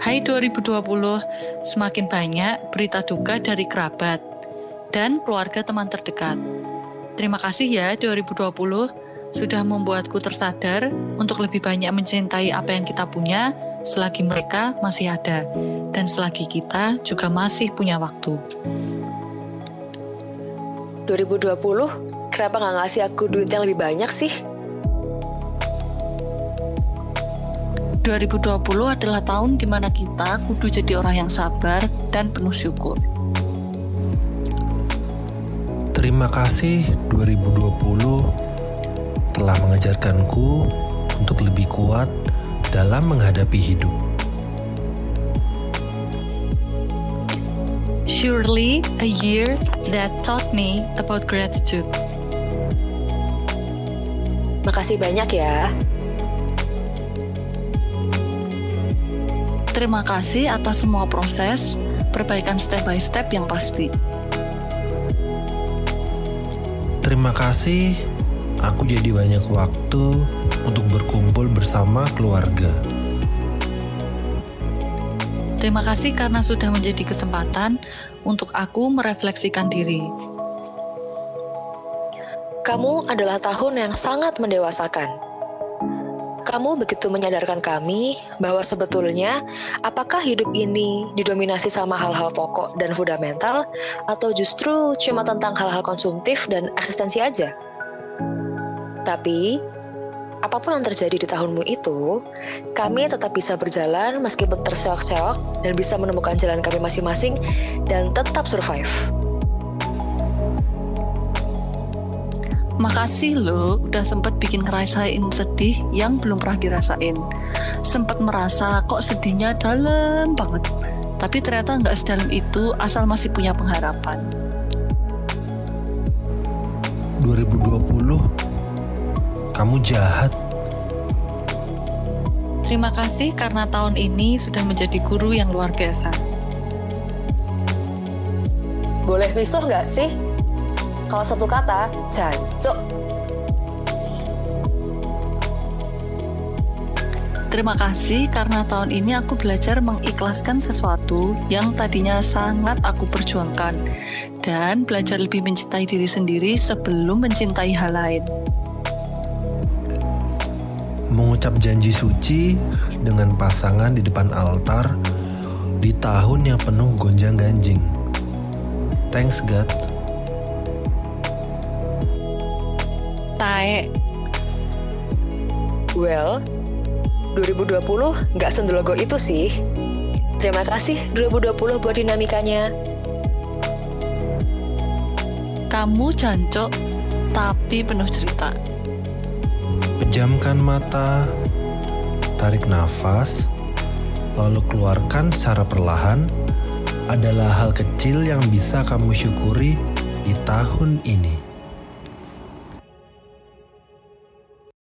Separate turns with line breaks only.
Hai 2020, semakin banyak berita duka dari kerabat dan keluarga teman terdekat. Terima kasih ya 2020 sudah membuatku tersadar untuk lebih banyak mencintai apa yang kita punya selagi mereka masih ada dan selagi kita juga masih punya waktu.
2020, kenapa nggak ngasih aku duit yang lebih banyak sih?
2020 adalah tahun di mana kita kudu jadi orang yang sabar dan penuh syukur.
Terima kasih 2020 telah mengajarkanku untuk lebih kuat dalam menghadapi hidup.
Surely a year that taught me about gratitude.
Makasih banyak ya.
Terima kasih atas semua proses, perbaikan step by step yang pasti.
Terima kasih, aku jadi banyak waktu untuk berkumpul bersama keluarga.
Terima kasih karena sudah menjadi kesempatan untuk aku merefleksikan diri.
Kamu adalah tahun yang sangat mendewasakan kamu begitu menyadarkan kami bahwa sebetulnya apakah hidup ini didominasi sama hal-hal pokok dan fundamental atau justru cuma tentang hal-hal konsumtif dan eksistensi aja? Tapi, apa pun yang terjadi di tahunmu itu, kami tetap bisa berjalan meskipun terseok-seok dan bisa menemukan jalan kami masing-masing dan tetap survive.
Makasih lo udah sempet bikin ngerasain sedih yang belum pernah dirasain. Sempet merasa kok sedihnya dalam banget. Tapi ternyata nggak sedalam itu asal masih punya pengharapan.
2020 kamu jahat.
Terima kasih karena tahun ini sudah menjadi guru yang luar biasa.
Boleh misuh nggak sih? Kalau satu kata, jancuk.
Terima kasih karena tahun ini aku belajar mengikhlaskan sesuatu yang tadinya sangat aku perjuangkan dan belajar lebih mencintai diri sendiri sebelum mencintai hal lain.
Mengucap janji suci dengan pasangan di depan altar di tahun yang penuh gonjang-ganjing. Thanks God.
Tae.
Well, 2020 nggak sendelogo itu sih. Terima kasih 2020 buat dinamikanya.
Kamu jancok, tapi penuh cerita.
Pejamkan mata, tarik nafas, lalu keluarkan secara perlahan adalah hal kecil yang bisa kamu syukuri di tahun ini.